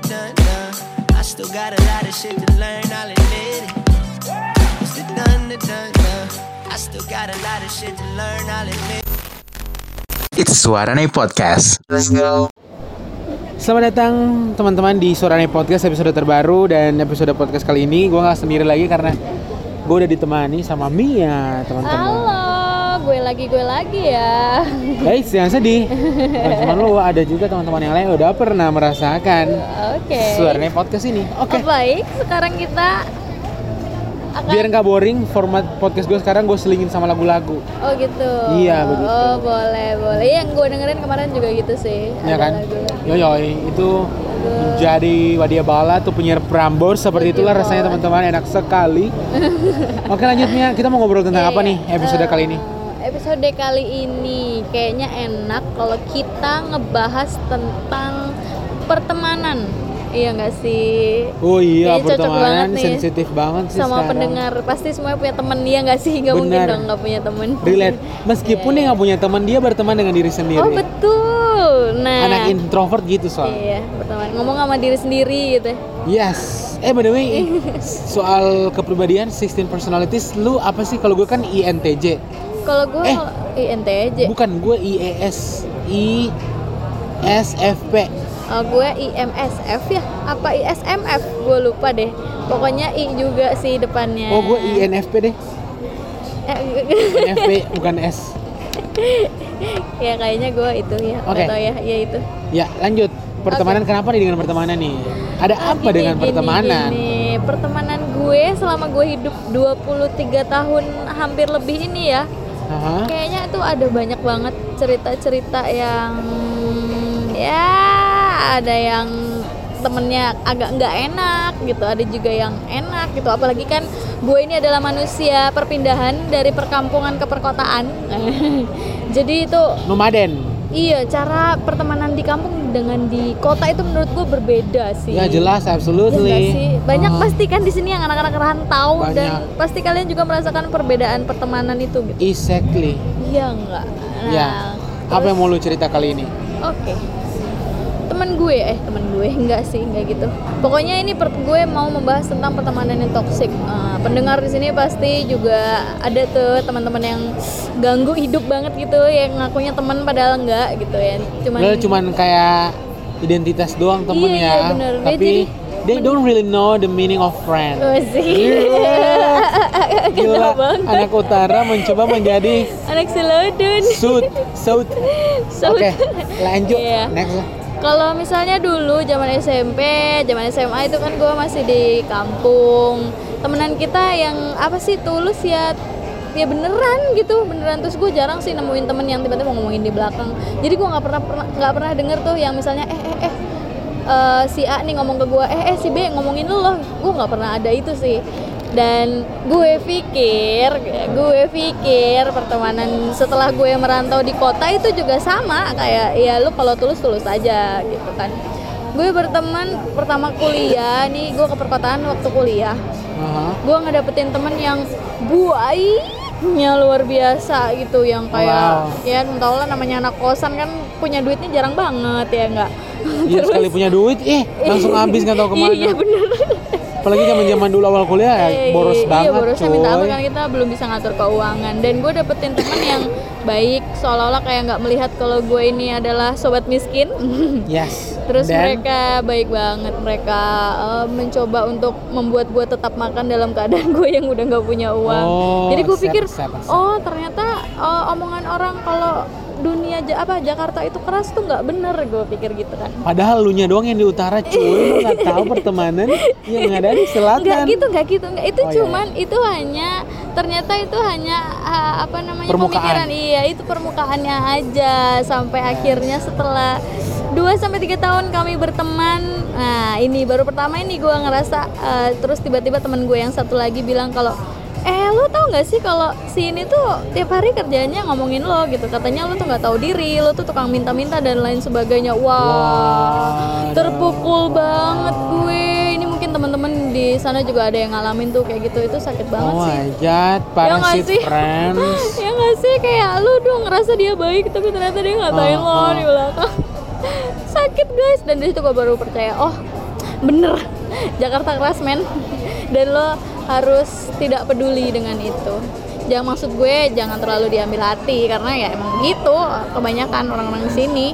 the done done. I still got a lot of shit to learn, I'll admit it. It's the done the done done. I still got a lot of shit to learn, I'll admit it. It's Suarane Podcast. Let's go. Selamat datang teman-teman di Suarane Podcast episode terbaru dan episode podcast kali ini gue nggak sendiri lagi karena gue udah ditemani sama Mia teman-teman. Halo, gue lagi gue lagi ya. Guys, jangan sedih. Teman-teman lo ada juga teman-teman yang lain udah pernah merasakan Oke. Suarane Podcast ini. Oke. Oh, baik, sekarang kita akan Biar nggak boring, format podcast gue sekarang gue selingin sama lagu-lagu. Oh gitu. Iya, begitu. Oh boleh boleh. Iya, Yang gue dengerin kemarin juga gitu sih. Ya kan? lagu-lagu. Yoyoy, itu menjadi wadia bala tuh penyiar Prambors seperti itulah rasanya teman-teman enak sekali. Oke lanjut Mia, kita mau ngobrol tentang Iya, apa iya. nih episode Eh, kali ini? Episode kali ini kayaknya enak kalau kita ngebahas tentang pertemanan. Iya nggak sih? Oh iya, Kayaknya cocok banget nih. sensitif banget sih Sama sekarang. pendengar pasti semuanya punya temen dia nggak sih? Nggak mungkin dong nggak punya temen. Relate. Meskipun Iya, dia iya. nggak punya teman, dia berteman dengan diri sendiri. Oh betul. Nah. Anak introvert gitu soal. Iya, berteman. Ngomong sama diri sendiri gitu. Yes. Eh by the way, soal kepribadian 16 personalities, lu apa sih? Kalau gue kan INTJ. Kalau gue Eh. INTJ, Bukan gue IES. I SFP. Oh, gue IMSF ya? Apa ISMF? Gue lupa deh. Pokoknya I juga sih depannya. Oh, gue INFP deh. Eh, INFP bukan S. ya kayaknya gue itu ya. Oke. Oke. ya, ya itu. Ya, lanjut. Pertemanan kenapa nih dengan pertemanan nih? Ada Ah, apa gini, dengan gini, pertemanan? gini. Pertemanan gue selama gue hidup 23 tahun hampir lebih ini ya. Aha. Kayaknya tuh ada banyak banget cerita-cerita yang ya ada yang temennya agak nggak enak gitu ada juga yang enak gitu apalagi kan gue ini adalah manusia perpindahan dari perkampungan ke perkotaan jadi itu Nomaden. Iya cara pertemanan di kampung dengan di kota itu menurut gue berbeda sih Ya jelas, Iya nggak absolutely. sih? Banyak Ah, pasti kan di sini yang anak-anak rantau dan Banyak. pasti kalian juga merasakan perbedaan pertemanan itu gitu. Exactly. Iya enggak? Nah, Ya. Apa yang mau lu cerita kali ini? Oke. Temen gue, eh temen gue enggak sih, enggak gitu. Pokoknya ini per- gue mau membahas tentang pertemanan yang toksik. Eh, pendengar di sini pasti juga ada tuh teman-teman yang ganggu hidup banget gitu, yang ngakunya teman padahal enggak gitu ya. Cuman Padahal cuman kayak identitas doang temen Iya, ya. iya, bener. Tapi jadi- they don't really know the meaning of friend. Oh, sih. Gila, Gila banget. anak utara mencoba menjadi Anak selodon. suit, suit. Saut. Oke, lanjut. Iya. Next. Kalau misalnya dulu zaman SMP, zaman SMA itu kan gue masih di kampung. Temenan kita yang apa sih tulus ya ya beneran gitu beneran. Terus gue jarang sih nemuin temen yang tiba-tiba ngomongin di belakang. Jadi gue nggak pernah nggak pernah denger tuh yang misalnya eh eh eh eh, si A nih ngomong ke gue eh eh si B ngomongin loh. Gue nggak pernah ada itu sih dan gue pikir gue pikir pertemanan setelah gue merantau di kota itu juga sama kayak ya lu kalau tulus tulus aja gitu kan gue berteman pertama kuliah nih gue ke perkotaan waktu kuliah Aha. gue ngedapetin temen yang buainya luar biasa gitu yang kayak Wow. ya tau lah namanya anak kosan kan punya duitnya jarang banget ya enggak Iya sekali punya duit, eh langsung habis nggak tahu ke mana. iya bener Apalagi zaman zaman dulu awal kuliah ya, Eh, boros banget iya borosnya minta ampun kan kita belum bisa ngatur keuangan. Dan gue dapetin temen yang baik seolah-olah kayak nggak melihat kalau gue ini adalah sobat miskin. Yes. terus Dan- mereka baik banget mereka eh, mencoba untuk membuat gue tetap makan dalam keadaan gue yang udah nggak punya uang. Oh, jadi gue pikir oh ternyata eh, omongan orang kalau dunia apa Jakarta itu keras tuh nggak bener gue pikir gitu kan Padahal lu nya doang yang di utara cuy, nggak tahu pertemanan yang ada di selatan. Enggak gitu, enggak gitu, enggak. Itu Oh, iya. cuman itu hanya ternyata itu hanya apa namanya Permukaan. pemikiran iya, itu permukaannya aja sampai akhirnya setelah 2 sampai 3 tahun kami berteman. Nah, ini baru pertama ini gua ngerasa eh, terus tiba-tiba temen gue yang satu lagi bilang kalau eh lo tau nggak sih kalau si ini tuh tiap hari kerjanya ngomongin lo gitu. Katanya lo tuh nggak tahu diri lo tuh tukang minta-minta dan lain sebagainya. Wah Waduh. terpukul banget gue. Ini mungkin teman-teman di sana juga ada yang ngalamin tuh kayak gitu. Itu sakit banget Oh sih. god, nggak parasit sih? friends. ya nggak sih? Kayak lu dong ngerasa dia baik tapi ternyata dia ngatain Oh, lo oh. di belakang. Sakit guys. Dan dari situ gue baru percaya oh bener. Jakarta keras men. Dan lo harus tidak peduli dengan itu jangan maksud gue jangan terlalu diambil hati karena ya emang gitu kebanyakan orang-orang di sini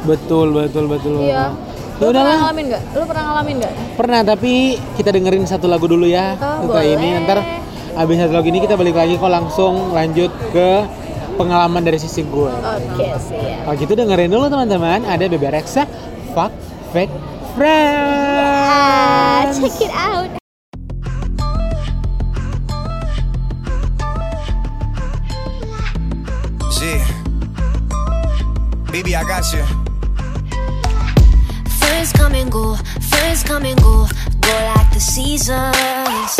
Betul, betul, betul. iya Ya lo pernah ngalamin nggak lo pernah ngalamin nggak Pernah, tapi kita dengerin satu lagu dulu ya. Oh, Setelah ini boleh. ntar abis satu lagu ini kita balik lagi kok langsung lanjut ke pengalaman dari sisi gue. oke siap Kalau gitu dengerin dulu teman-teman, ada Bebe Rexa, Fuck Fake Friends. check it out Baby, I got you. Friends come and go, friends come and go, go like the seasons.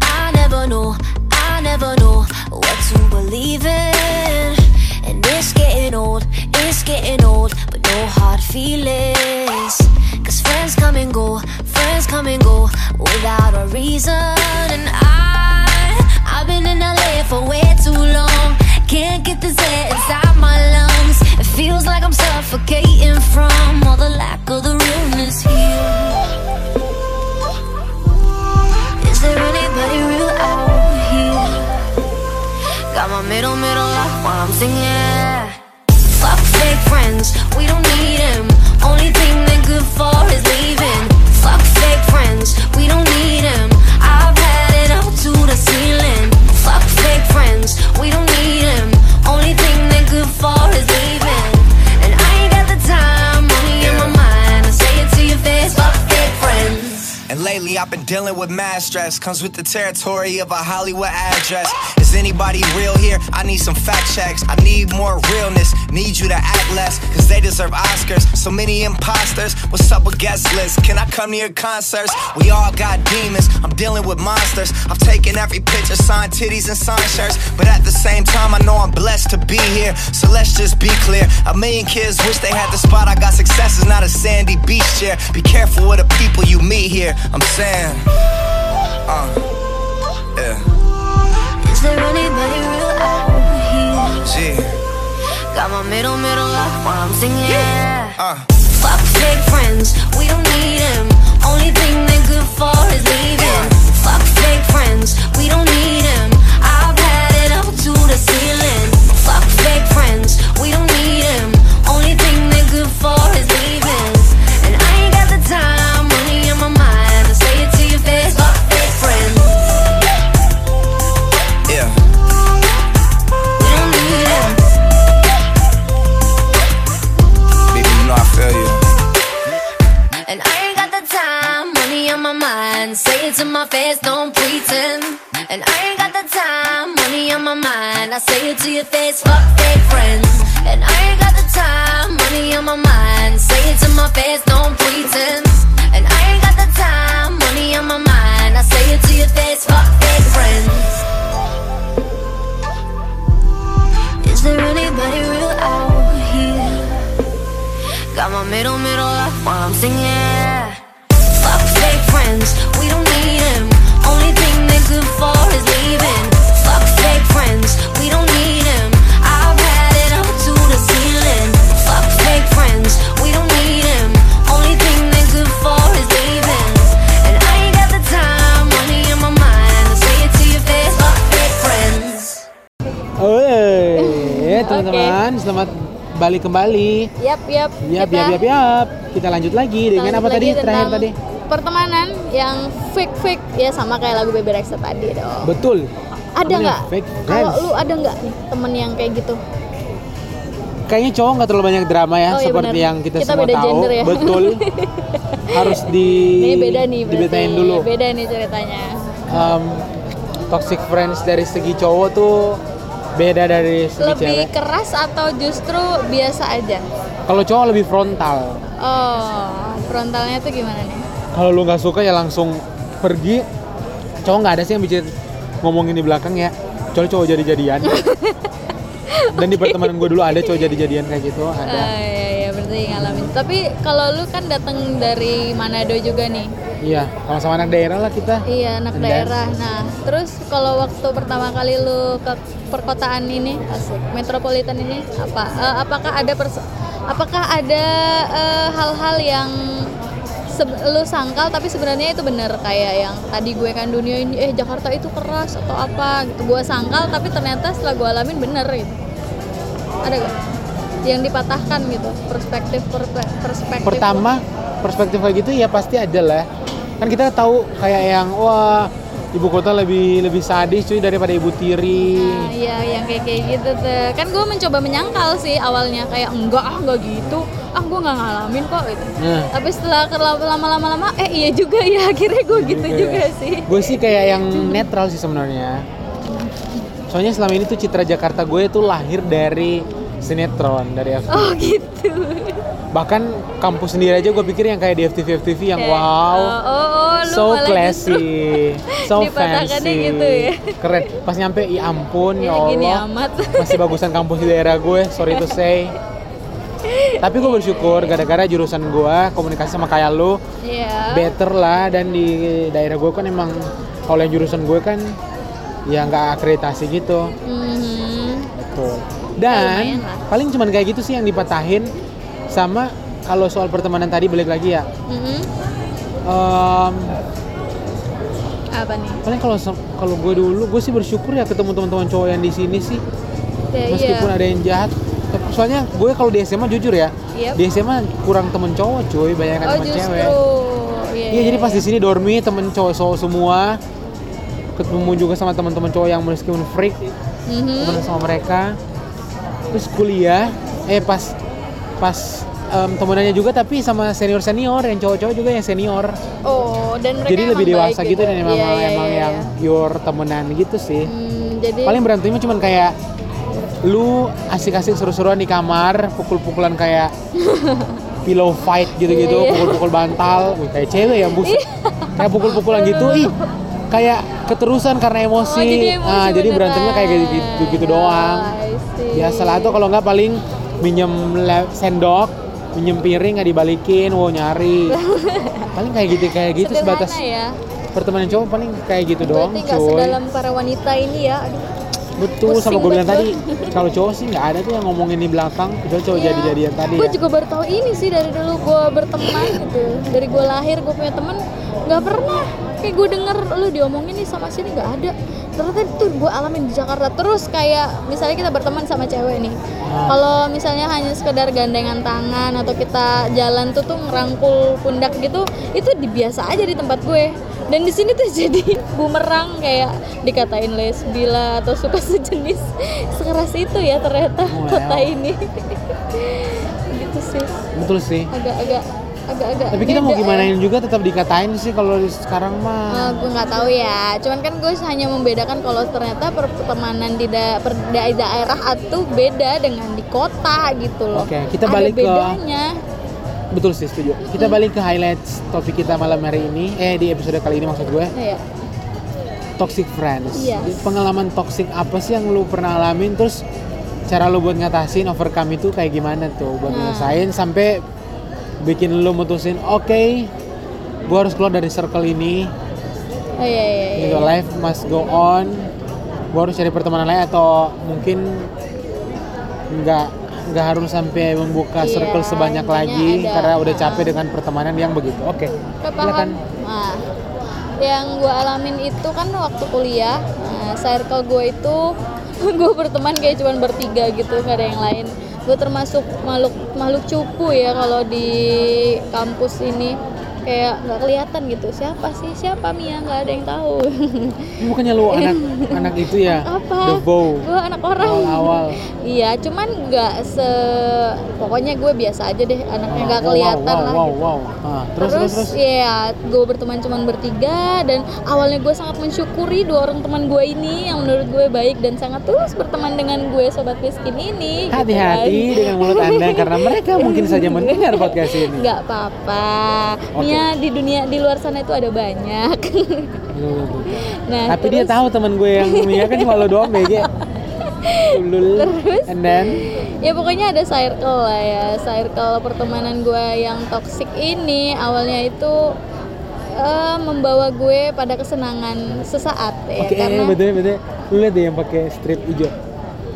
I never know, I never know what to believe in. And it's getting old, it's getting old, but no hard feelings. Cause friends come and go, friends come and go without a reason. And I, I've been in LA for way too long. Can't get this air inside my lungs. It feels like I'm suffocating from all the lack of the realness here. Is there anybody real out here? Got my middle, middle up while I'm singing. Fuck fake friends, we don't need dealing with mad stress. Comes with the territory of a Hollywood address. Is anybody real here? I need some fact checks. I need more realness. Need you to act less, cause they deserve Oscars. So many imposters. What's up with guest lists? Can I come to your concerts? We all got demons. I'm dealing with monsters. I've taken every picture, signed titties and signed shirts. But at the same time, I know I'm blessed to be here. So let's just be clear. A million kids wish they had the spot. I got success is not a sandy beach chair. Be careful with the people you meet here. I'm saying, uh, yeah, Is there anybody real out here? G, Got my middle, middle up while I'm singing. uh. Fuck fake friends, we don't need them. Only thing they're good for is leaving. Fuck fake friends, we don't need them. Balik kembali. Yap, yap. Yap, Kita yap, yap, yap. Kita lanjut lagi dengan lanjut apa tadi? lagi Terakhir tentang tadi. Pertemanan yang fake-fake ya sama kayak lagu Bebe Rexha tadi dong. Betul. Ada nggak? fake Kalau lu ada nggak nih temen yang kayak gitu? Kayaknya cowok nggak terlalu banyak drama ya, Oh, iya seperti benar. yang kita, Kita semua beda tahu. gender ya. Betul. Harus di Ini beda nih berarti. dibetain dulu. Beda nih ceritanya. Em, toxic friends dari segi cowok tuh beda dari segi Lebih cewek. keras atau justru biasa aja? Kalau cowok lebih frontal. Oh, frontalnya tuh gimana nih? Kalau lu nggak suka ya langsung pergi. Cowok nggak ada sih yang bikin ngomongin di belakang ya. Kecuali cowok jadi-jadian. Dan di pertemanan gue dulu ada cowok jadi-jadian kayak gitu, ada. Ah, iya, iya, berarti ngalamin. Tapi kalau lu kan datang dari Manado juga nih. Iya, sama-sama anak daerah lah kita. Iya, anak daerah. Nah, terus kalau waktu pertama kali lu ke perkotaan ini, asik, metropolitan ini, apa? eh, apakah ada pers- apakah ada eh, hal-hal yang se- lu sangkal tapi sebenarnya itu bener kayak yang tadi gue kan dunia ini eh Jakarta itu keras atau apa gitu gue sangkal tapi ternyata setelah gue alamin bener gitu ada gak yang dipatahkan gitu perspektif perspektif pertama perspektif kayak gitu ya pasti ada lah kan kita tahu kayak yang wah ibu kota lebih lebih sadis cuy daripada ibu tiri Nah, iya yang kayak kayak gitu tuh. Kan gue mencoba menyangkal sih awalnya kayak enggak ah enggak gitu. Ah gue nggak ngalamin kok gitu. Nah. Tapi setelah lama-lama lama eh iya juga ya akhirnya gue gitu juga sih. gue sih kayak yang netral sih sebenarnya soalnya selama ini tuh citra Jakarta gue tuh lahir dari sinetron dari FTV Oh gitu. bahkan kampus sendiri aja gue pikir yang kayak di FTV FTV yang Kayak, wow oh, oh, oh, so classy so fancy gitu ya. keren pas nyampe ya ampun ya Ya, gini Allah amat. masih bagusan kampus di daerah gue sorry to say tapi gue bersyukur gara-gara jurusan gue komunikasi sama kayak lu Iya. better lah dan di daerah gue kan emang kalau yang jurusan gue kan ya nggak akreditasi gitu Mhm. Betul. Dan paling cuman kayak gitu sih yang dipatahin sama kalau soal pertemanan tadi balik lagi ya. Mhm. em, Apa nih? paling kalau kalau gue dulu gue sih bersyukur ya ketemu teman-teman cowok yang di sini sih Ya, meskipun iya. ada yang jahat. Soalnya gue kalau di SMA jujur ya, Yep. di SMA kurang temen cowok cuy, banyak Oh temen justru. cewek. Iya, Iya jadi pas di sini dormi temen cowok-cowok semua, ketemu juga sama teman-teman cowok yang meskipun freak, Mhm. temenan sama mereka terus kuliah eh pas pas em, temenannya juga tapi sama senior senior yang cowok-cowok juga yang senior. Oh, dan mereka jadi lebih dewasa baik gitu dan emang Iya, iya, emang iya, yang iya. pure temenan gitu sih. Hmm, jadi paling berantemnya cuman kayak lu asik-asik seru-seruan di kamar pukul-pukulan kayak pillow fight gitu-gitu Iya, iya. pukul-pukul bantal. Wih, kayak cewek ya bus kayak pukul-pukulan gitu. Ih kayak keterusan karena emosi, Oh, jadi emosi nah jadi berantemnya kayak gitu gitu, gitu doang I see. biasalah tuh kalau nggak paling minjem sendok minjem piring nggak dibalikin wow nyari paling kayak gitu kayak gitu Sederhana sebatas ya. pertemanan cowok paling kayak gitu doang Berarti nggak cuy sedalam para wanita ini ya. Aduh. betul pusing sama gue bilang tadi kalau cowok sih nggak ada tuh yang ngomongin di belakang kecuali cowok Iya. jadi-jadian tadi Gue ya juga baru tahu ini sih dari dulu gue berteman gitu. Dari gue lahir gue punya teman nggak pernah kayak gue denger lu diomongin nih sama sini nggak ada. Ternyata itu gue alamin di Jakarta. Terus kayak misalnya kita berteman sama cewek nih. Ah. Kalau misalnya hanya sekedar gandengan tangan atau kita jalan tuh tuh ngerangkul pundak gitu, itu dibiasa aja di tempat gue. Dan di sini tuh jadi bumerang kayak dikatain lesbi lah atau suka sejenis sekeras itu ya ternyata Wow. kota ini. gitu sih betul sih agak-agak agak-agak tapi kita mau beda gimana ya. juga tetap dikatain sih kalau sekarang mah gue nggak tahu ya cuman kan gue hanya membedakan kalau ternyata pertemanan di, da- per- da- daerah itu beda dengan di kota gitu loh Oke, kita Ada balik ke- bedanya betul sih setuju kita balik ke highlights topik kita malam hari ini eh di episode kali ini maksud gue Iya. toxic friends. Yes. Jadi Pengalaman toxic apa sih yang lu pernah alamin terus cara lu buat ngatasin overcome itu kayak gimana tuh buat Nah. ngelesain sampai bikin lu mutusin oke gua harus keluar dari circle ini. Oh iya iya iya. gitu life must go on. Gua harus cari pertemanan lain atau mungkin nggak nggak harus sampai membuka Iya, circle sebanyak lagi ada- karena udah ah. capek dengan pertemanan yang begitu. Oke silakan. Paham. Nah, yang gue alamin itu kan waktu kuliah, nah, circle gue itu gue berteman kayak cuman bertiga gitu, nggak ada yang lain. Gue termasuk makhluk makhluk cupu ya kalau di kampus ini kayak nggak kelihatan gitu. Siapa sih? Siapa Mia? Nggak ada yang tahu. Ini bukannya lu anak anak itu ya? Apa? The bow gue anak orang. Awal-awal. Iya cuman nggak se pokoknya gue biasa aja deh. Anaknya nggak wow, kelihatan wow, lah. wow, gitu. wow. Ah, terus terus terus ya gue berteman cuman bertiga dan awalnya gue sangat mensyukuri dua orang teman gue ini yang menurut gue baik dan sangat tulus berteman dengan gue sobat miskin ini gitu hati-hati kan. dengan mulut anda karena mereka mungkin saja mendengar podcast ini. Nggak apa-apa. Oke. Mia di dunia di luar sana itu ada banyak. Nah tapi dia terus- tahu teman gue yang Mia kan cuma lo doang BG Ulul. and then? Ya pokoknya ada circle lah ya. Circle pertemanan gue yang toxic ini awalnya itu eh, membawa gue pada kesenangan sesaat ya oke karena betul betul. Lu lihat deh yang pakai strip hijau.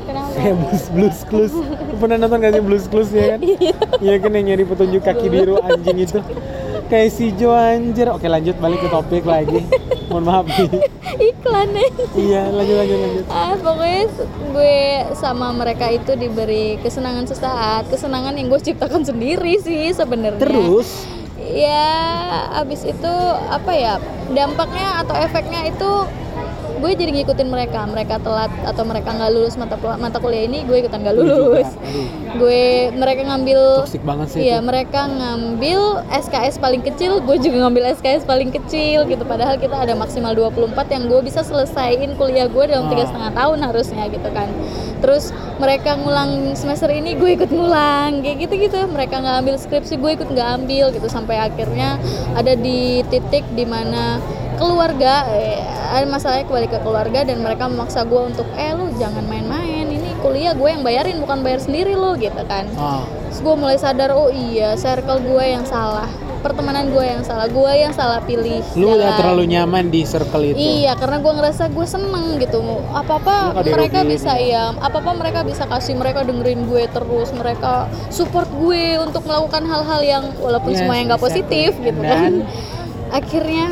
Kenapa? Kayak blues blues clues. Lu pernah nonton gak sih blues clues ya kan? Iya kan yang nyari petunjuk kaki biru anjing itu Kayak si Jo anjir. Oke lanjut balik ke topik lagi. Mohon maaf nih. iklan nih Iya lanjut lanjut lanjut. ah pokoknya gue sama mereka itu diberi kesenangan sesaat kesenangan yang gue ciptakan sendiri sih sebenarnya Terus ya abis itu apa ya dampaknya atau efeknya itu gue jadi ngikutin mereka mereka telat atau mereka nggak lulus mata mata kuliah ini gue ikutan nggak lulus gue mereka ngambil toxic banget sih Iya itu. mereka ngambil SKS paling kecil, gue juga ngambil SKS paling kecil gitu. Padahal kita ada maksimal 24 yang gue bisa selesaiin kuliah gue dalam tiga Ah. setengah tahun harusnya gitu kan. Terus mereka ngulang semester ini, gue ikut ngulang kayak gitu-gitu. Mereka nggak ambil skripsi, gue ikut nggak ambil gitu sampai akhirnya ada di titik di mana keluarga eh, ada masalahnya kembali ke keluarga dan mereka memaksa gue untuk eh lu jangan main-main ini kuliah gue yang bayarin bukan bayar sendiri lo gitu kan Ah, Terus gue mulai sadar, oh iya, circle gue yang salah, pertemanan gue yang salah, gue yang salah pilih. lu udah jalan. terlalu nyaman di circle itu Iya, karena gue ngerasa gue seneng gitu. Apa apa mereka bisa ya, apa apa mereka bisa kasih, mereka dengerin gue terus, mereka support gue untuk melakukan hal-hal yang walaupun Yes, semuanya nggak exactly. positif gitu Dan- kan. Akhirnya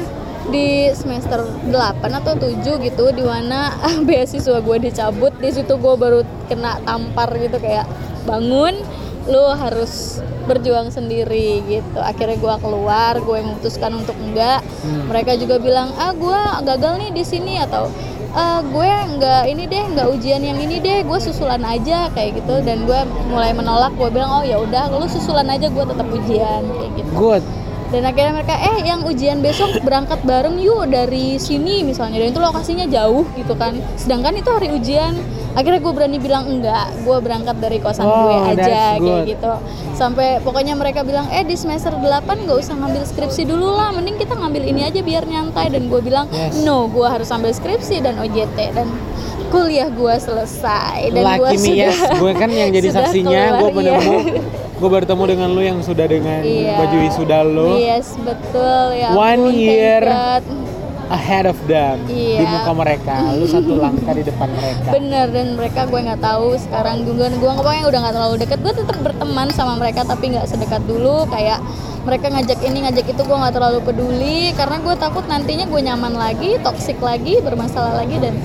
di semester 8 atau 7 gitu di mana beasiswa gue dicabut. Di situ gue baru kena tampar gitu kayak bangun lu harus berjuang sendiri gitu. Akhirnya gue keluar gue memutuskan untuk enggak. Hmm. mereka juga bilang ah gue gagal nih di sini atau "Ah, gue nggak ini deh nggak ujian yang ini deh gue susulan aja kayak gitu. Dan gue mulai menolak gue bilang oh ya udah lu susulan aja gue tetap ujian kayak gitu. Good dan akhirnya mereka eh yang ujian besok berangkat bareng yuk dari sini misalnya. Dan itu lokasinya jauh gitu kan. Sedangkan itu hari ujian. Akhirnya gue berani bilang enggak gue berangkat dari kosan Oh, gue aja kayak gitu. Sampai pokoknya mereka bilang eh di semester 8 nggak usah ngambil skripsi dulu lah mending kita ngambil ini aja biar nyantai. Dan gue bilang Yes. no gue harus ambil skripsi dan OJT dan kuliah gue selesai. Dan gue sudah yes. gue kan yang jadi saksinya gue iya. bertemu gue bertemu dengan lu yang sudah dengan Iya. baju wisuda lu. Yes, betul. Ya. One year. Ahead of them di Iya. muka mereka. Lu satu langkah di depan mereka. Bener dan mereka gue nggak tahu sekarang gue gue pokoknya udah nggak terlalu deket. Gue tetap berteman sama mereka tapi nggak sedekat dulu. Kayak mereka ngajak ini ngajak itu gue nggak terlalu peduli. Karena gue takut nantinya gue nyaman lagi toxic lagi bermasalah lagi dan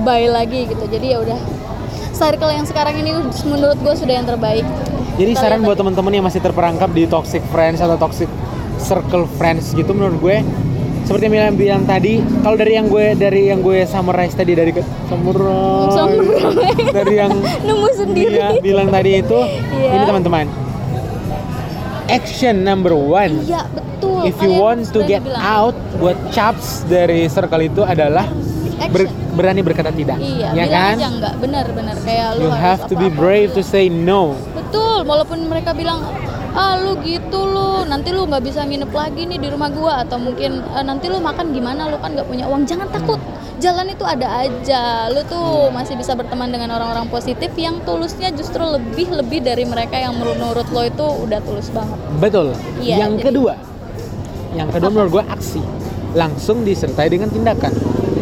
bye lagi gitu. Jadi ya udah circle yang sekarang ini menurut gue sudah yang terbaik Jadi saran buat teman-teman yang masih terperangkap di toxic friends atau toxic circle friends gitu menurut gue seperti yang bilang, bilang tadi kalau dari yang gue dari yang gue summarize tadi dari Summarize. dari yang nemu sendiri. Dia bilang tadi itu Iya. ini teman-teman. Action number one. Iya betul. If you Kalian want to get dibilang. out buat chaps dari circle itu adalah ber- berani berkata tidak. Iya, ya bilang kan? aja enggak, benar-benar kayak lu you have to be apa-apa brave to bilang. say no Betul, walaupun mereka bilang ah lu gitu lu nanti lu nggak bisa nginep lagi nih di rumah gua atau mungkin "Eh, nanti lu makan gimana lu kan nggak punya uang jangan takut jalan itu ada aja lu tuh masih bisa berteman dengan orang-orang positif yang tulusnya justru lebih lebih dari mereka yang menurut lo itu udah tulus banget Betul. Iya, yang jadi- kedua, yang kedua menurut gue aksi langsung disertai dengan tindakan.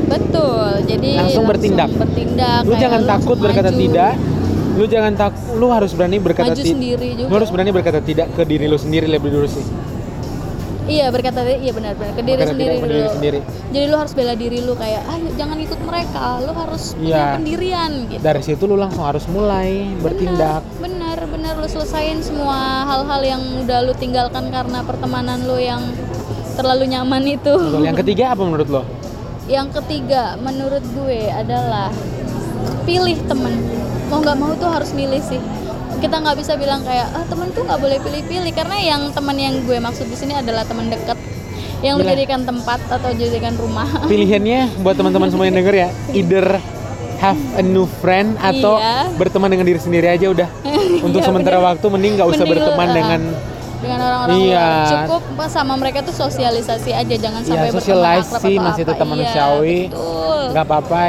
betul jadi Langsung bertindak. bertindak Lu jangan lu takut langsung berkata maju. tidak. Lu jangan tak, lu harus berani berkata Maju sendiri juga. Lu harus berani berkata tidak ke diri lu sendiri lebih dulu sih. Iya berkata iya benar-benar ke diri Berkata sendiri tidak dulu. diri sendiri. Jadi lu harus bela diri lu kayak, ayo jangan ikut mereka, lu harus punya Iya. pendirian gitu. Dari situ lu langsung harus mulai bertindak. Bener, bener, bener lu selesain semua hal-hal yang udah lu tinggalkan karena pertemanan lu yang terlalu nyaman itu. Yang ketiga apa menurut lo? Yang ketiga menurut gue adalah pilih temen. Mau nggak mau tuh harus milih sih. Kita nggak bisa bilang kayak ah temen tuh nggak boleh pilih-pilih karena yang teman yang gue maksud di sini adalah teman dekat yang Gila. menjadikan tempat atau jadikan rumah. Pilihannya buat teman-teman semua yang denger ya, either have a new friend atau Iya. berteman dengan diri sendiri aja udah. Untuk Iya, sementara bener. waktu mending nggak usah Mending berteman uh, dengan dengan orang-orang Iya. luar. Cukup sama mereka tuh sosialisasi aja, jangan sampai ya socialize akrab sih atau masih tetap Iya, manusiawi betul. nggak apa-apa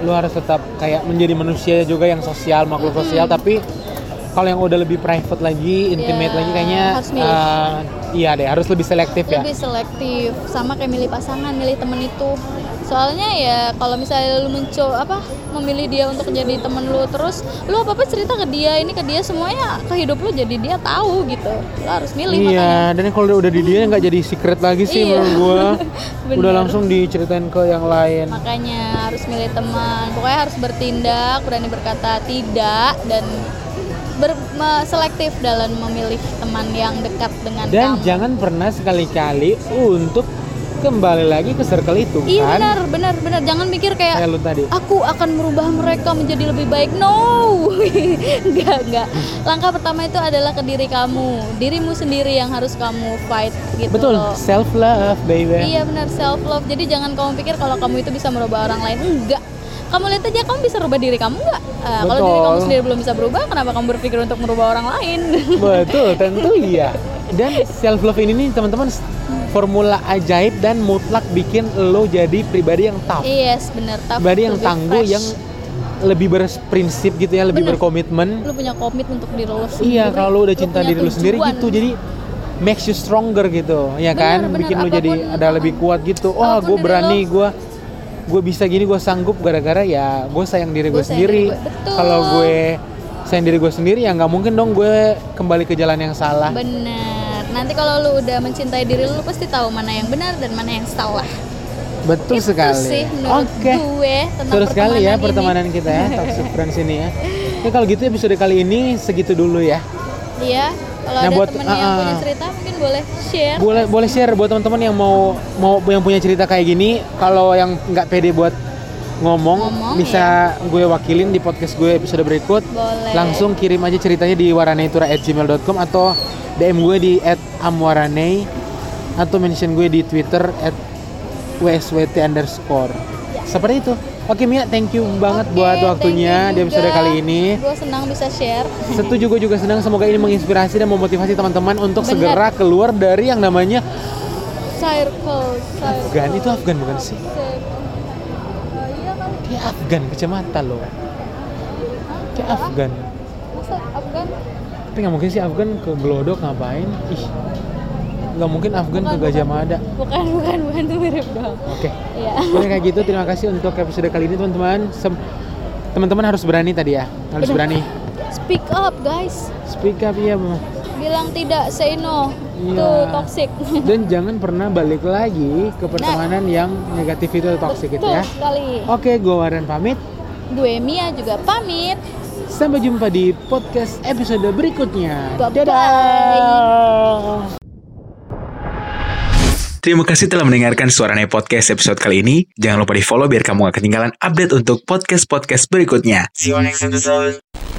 lu harus tetap kayak menjadi manusia juga yang sosial makhluk sosial tapi kalau yang udah lebih private lagi, intimate Ya, lagi kayaknya harus milih. eh, iya deh, harus lebih selektif ya. lebih selektif sama kayak milih pasangan milih temen itu soalnya ya kalau misalnya lu mencoba apa memilih dia untuk jadi temen lu terus lu apa apa cerita ke dia ini ke dia semuanya ke hidup lu jadi dia tahu gitu lu harus milih Iya, dan kalau udah di dia nggak jadi secret lagi sih Iya. menurut gua. Udah langsung diceritain ke yang lain. makanya makanya harus milih teman pokoknya harus bertindak berani berkata tidak dan ber, selektif dalam memilih teman yang dekat dengan Dan kamu jangan pernah sekali-kali untuk kembali lagi ke circle itu iya kan. benar benar benar. Jangan mikir Kayak kayak lu tadi. aku akan merubah mereka menjadi lebih baik. No! Enggak enggak langkah pertama itu adalah ke diri kamu. Dirimu sendiri yang harus kamu fight gitu Betul, loh. self love baby. iya benar. Self love jadi jangan kamu pikir kalau kamu itu bisa merubah orang lain. Enggak kamu lihat aja kamu bisa rubah diri kamu nggak? Ah, kalau diri kamu sendiri belum bisa berubah kenapa kamu berpikir untuk merubah orang lain? Betul, tentu iya. Dan self love ini nih teman-teman formula ajaib dan mutlak bikin lo jadi pribadi yang tough. yes benar tapi Pribadi yang tangguh fresh. yang lebih berprinsip gitu ya, lebih Bener. berkomitmen. lu punya komit untuk diri lo sendiri Iya, kalau lo udah cinta punya diri lo sendiri gitu, jadi makes you stronger gitu, ya kan? Bener, bener. Bikin lo jadi Apapun- ada lebih kuat gitu. Wah, apa pun gue berani, gue gue bisa gini, gue sanggup gara-gara ya gue sayang diri gue sendiri. Kalau gue sayang diri gue sendiri ya nggak mungkin dong gue kembali ke jalan yang salah. Bener. Nanti kalau lu udah mencintai diri lu, lu pasti tahu mana yang benar dan mana yang salah. Betul Itu sekali. sih menurut Oke. gue tentang Seru sekali ya pertemanan pertemanan ini. kita ya, Toxic Friends ini ya. Ya kalau gitu episode kali ini segitu dulu ya. Iya. Kalau Nah, ada buat- temen yang ah, punya ah. cerita mungkin boleh share. Boleh boleh share buat teman-teman yang mau mau yang punya cerita kayak gini. Kalau yang nggak pede buat ngomong, Ngomong, bisa gue wakilin di podcast gue episode berikut. Boleh. Langsung kirim aja ceritanya di waraneitura@gmail.com atau DM gue di @amwaranei atau mention gue di Twitter @wswt underscore. Seperti itu. Oke Mia, thank you banget Oke, buat waktunya di episode juga. kali ini. Gue senang bisa share. Setuju gue juga senang semoga ini menginspirasi dan memotivasi teman-teman untuk Bener. segera keluar dari yang namanya Circle, circle. Afgan. Itu Afgan bukan sih? Circle. Oh, iya kan? Dia Afgan kecamatan loh. Kayak Afgan. Masa Afgan? Tapi nggak mungkin sih Afgan ke Glodok ngapain? Ih. Nggak mungkin Afgan ke Bukan, Gajah bukan. Mada. Bukan, bukan, bukan tuh mirip dong. Oke. Iya. Oke kayak gitu terima kasih untuk episode kali ini teman-teman. Teman-teman harus berani tadi ya. Harus Bener. berani. Speak up, guys. Speak up ya. Bu. Bilang tidak, say no. Iya. Itu toxic. Dan jangan pernah balik lagi ke pertemanan yang negatif itu toxic itu Betul ya. sekali. Oke, gue Warren pamit. Gue Mia juga pamit. Sampai jumpa di podcast episode berikutnya. Bye-bye. Dadah. Terima kasih telah mendengarkan Suarane Podcast episode kali ini. Jangan lupa di follow biar kamu gak ketinggalan update untuk podcast-podcast berikutnya. See you next episode.